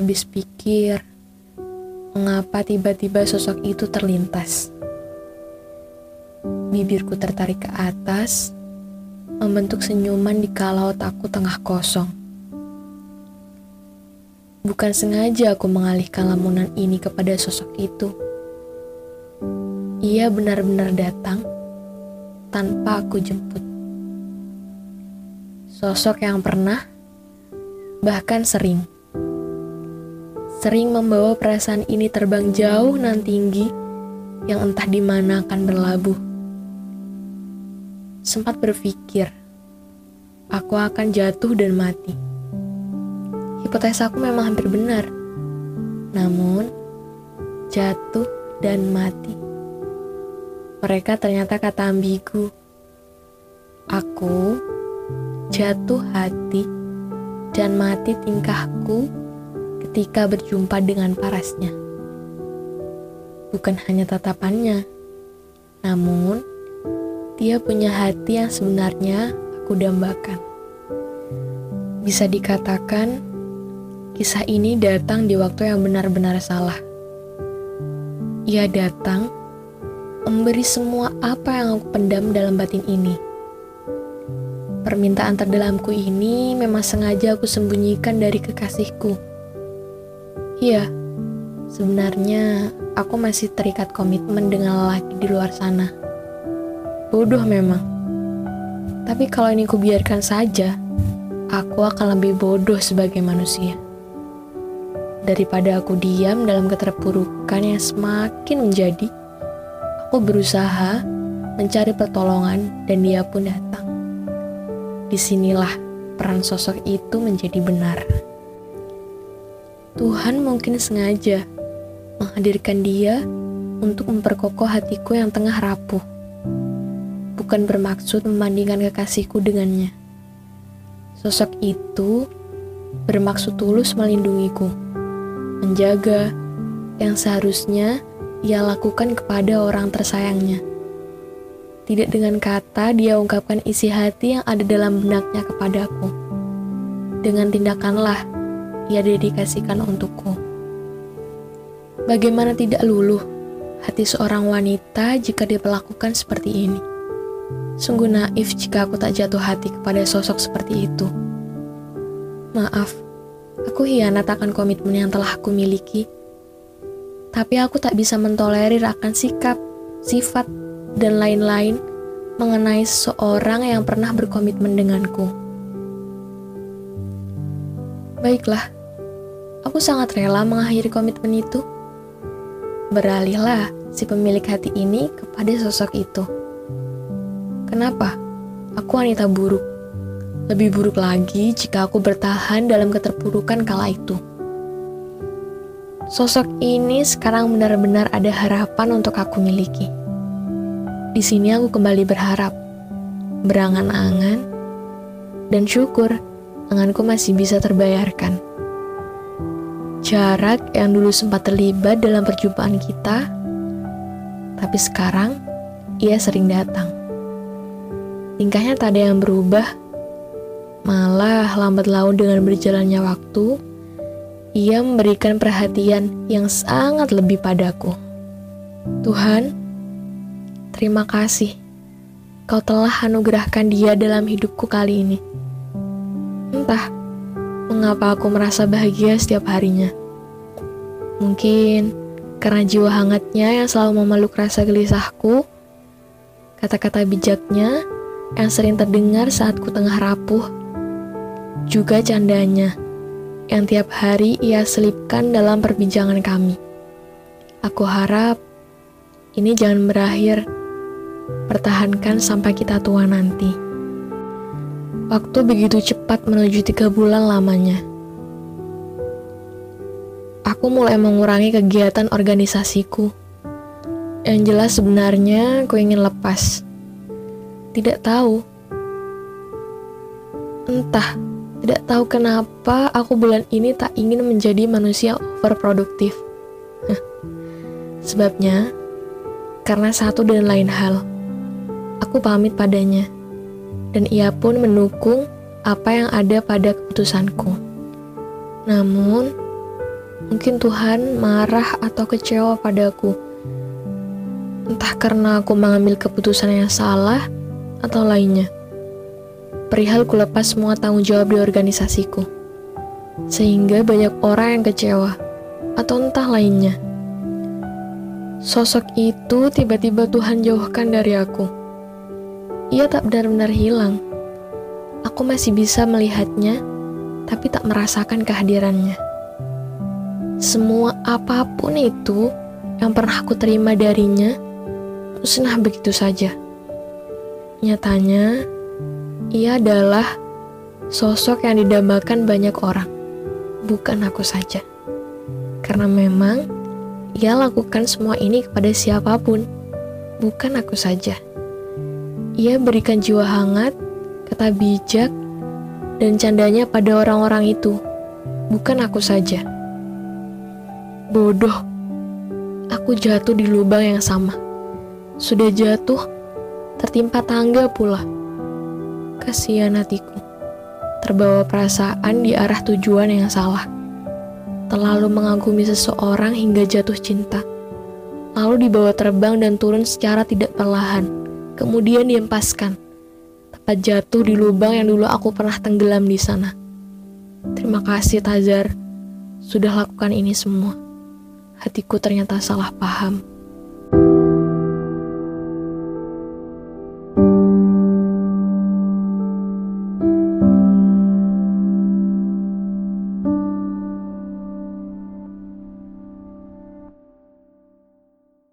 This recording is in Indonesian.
habis pikir, mengapa tiba-tiba sosok itu terlintas. Bibirku tertarik ke atas, membentuk senyuman di kala otakku tengah kosong. Bukan sengaja aku mengalihkan lamunan ini kepada sosok itu. Ia benar-benar datang tanpa aku jemput. Sosok yang pernah, bahkan sering, sering membawa perasaan ini terbang jauh nan tinggi yang entah di mana akan berlabuh. Sempat berpikir, aku akan jatuh dan mati. Hipotesa aku memang hampir benar. Namun, jatuh dan mati. Mereka ternyata kata ambigu. Aku jatuh hati dan mati tingkahku ketika berjumpa dengan parasnya. Bukan hanya tatapannya, namun dia punya hati yang sebenarnya aku dambakan. Bisa dikatakan, kisah ini datang di waktu yang benar-benar salah. Ia datang memberi semua apa yang aku pendam dalam batin ini. Permintaan terdalamku ini memang sengaja aku sembunyikan dari kekasihku Iya, sebenarnya aku masih terikat komitmen dengan lelaki di luar sana. Bodoh memang. Tapi kalau ini kubiarkan saja, aku akan lebih bodoh sebagai manusia. Daripada aku diam dalam keterpurukan yang semakin menjadi, aku berusaha mencari pertolongan dan dia pun datang. Di sinilah peran sosok itu menjadi benar. Tuhan mungkin sengaja menghadirkan dia untuk memperkokoh hatiku yang tengah rapuh. Bukan bermaksud membandingkan kekasihku dengannya. Sosok itu bermaksud tulus melindungiku, menjaga yang seharusnya ia lakukan kepada orang tersayangnya. Tidak dengan kata dia ungkapkan isi hati yang ada dalam benaknya kepadaku. Dengan tindakanlah ia dedikasikan untukku. Bagaimana tidak luluh hati seorang wanita jika diperlakukan seperti ini? Sungguh naif jika aku tak jatuh hati kepada sosok seperti itu. Maaf, aku hianat akan komitmen yang telah aku miliki. Tapi aku tak bisa mentolerir akan sikap, sifat, dan lain-lain mengenai seseorang yang pernah berkomitmen denganku. Baiklah, Aku sangat rela mengakhiri komitmen itu. Beralihlah si pemilik hati ini kepada sosok itu. Kenapa? Aku wanita buruk. Lebih buruk lagi jika aku bertahan dalam keterpurukan kala itu. Sosok ini sekarang benar-benar ada harapan untuk aku miliki. Di sini aku kembali berharap, berangan-angan, dan syukur anganku masih bisa terbayarkan. Jarak yang dulu sempat terlibat dalam perjumpaan kita, tapi sekarang ia sering datang. Tingkahnya tak ada yang berubah, malah lambat laun dengan berjalannya waktu, ia memberikan perhatian yang sangat lebih padaku. Tuhan, terima kasih. Kau telah anugerahkan dia dalam hidupku kali ini. Entah, mengapa aku merasa bahagia setiap harinya. Mungkin karena jiwa hangatnya yang selalu memeluk rasa gelisahku, kata-kata bijaknya yang sering terdengar saat ku tengah rapuh, juga candanya yang tiap hari ia selipkan dalam perbincangan kami. Aku harap ini jangan berakhir, pertahankan sampai kita tua nanti. Waktu begitu cepat menuju tiga bulan lamanya. Aku mulai mengurangi kegiatan organisasiku. Yang jelas sebenarnya aku ingin lepas. Tidak tahu. Entah, tidak tahu kenapa aku bulan ini tak ingin menjadi manusia overproduktif. Sebabnya, karena satu dan lain hal, aku pamit padanya dan ia pun mendukung apa yang ada pada keputusanku. Namun, Mungkin Tuhan marah atau kecewa padaku. Entah karena aku mengambil keputusan yang salah atau lainnya. Perihal ku lepas semua tanggung jawab di organisasiku. Sehingga banyak orang yang kecewa atau entah lainnya. Sosok itu tiba-tiba Tuhan jauhkan dari aku. Ia tak benar-benar hilang. Aku masih bisa melihatnya, tapi tak merasakan kehadirannya. Semua apa pun itu yang pernah aku terima darinya musnah begitu saja. Nyatanya, ia adalah sosok yang didambakan banyak orang, bukan aku saja. Karena memang ia lakukan semua ini kepada siapa pun, bukan aku saja. Ia berikan jiwa hangat, kata bijak, dan candanya pada orang-orang itu, bukan aku saja. Bodoh, aku jatuh di lubang yang sama. Sudah jatuh, tertimpa tangga pula. Kasihan hatiku, terbawa perasaan di arah tujuan yang salah. Terlalu mengagumi seseorang hingga jatuh cinta. Lalu dibawa terbang dan turun secara tidak perlahan. Kemudian diempaskan. Tepat jatuh di lubang yang dulu aku pernah tenggelam di sana. Terima kasih Tazar, sudah lakukan ini semua hatiku ternyata salah paham.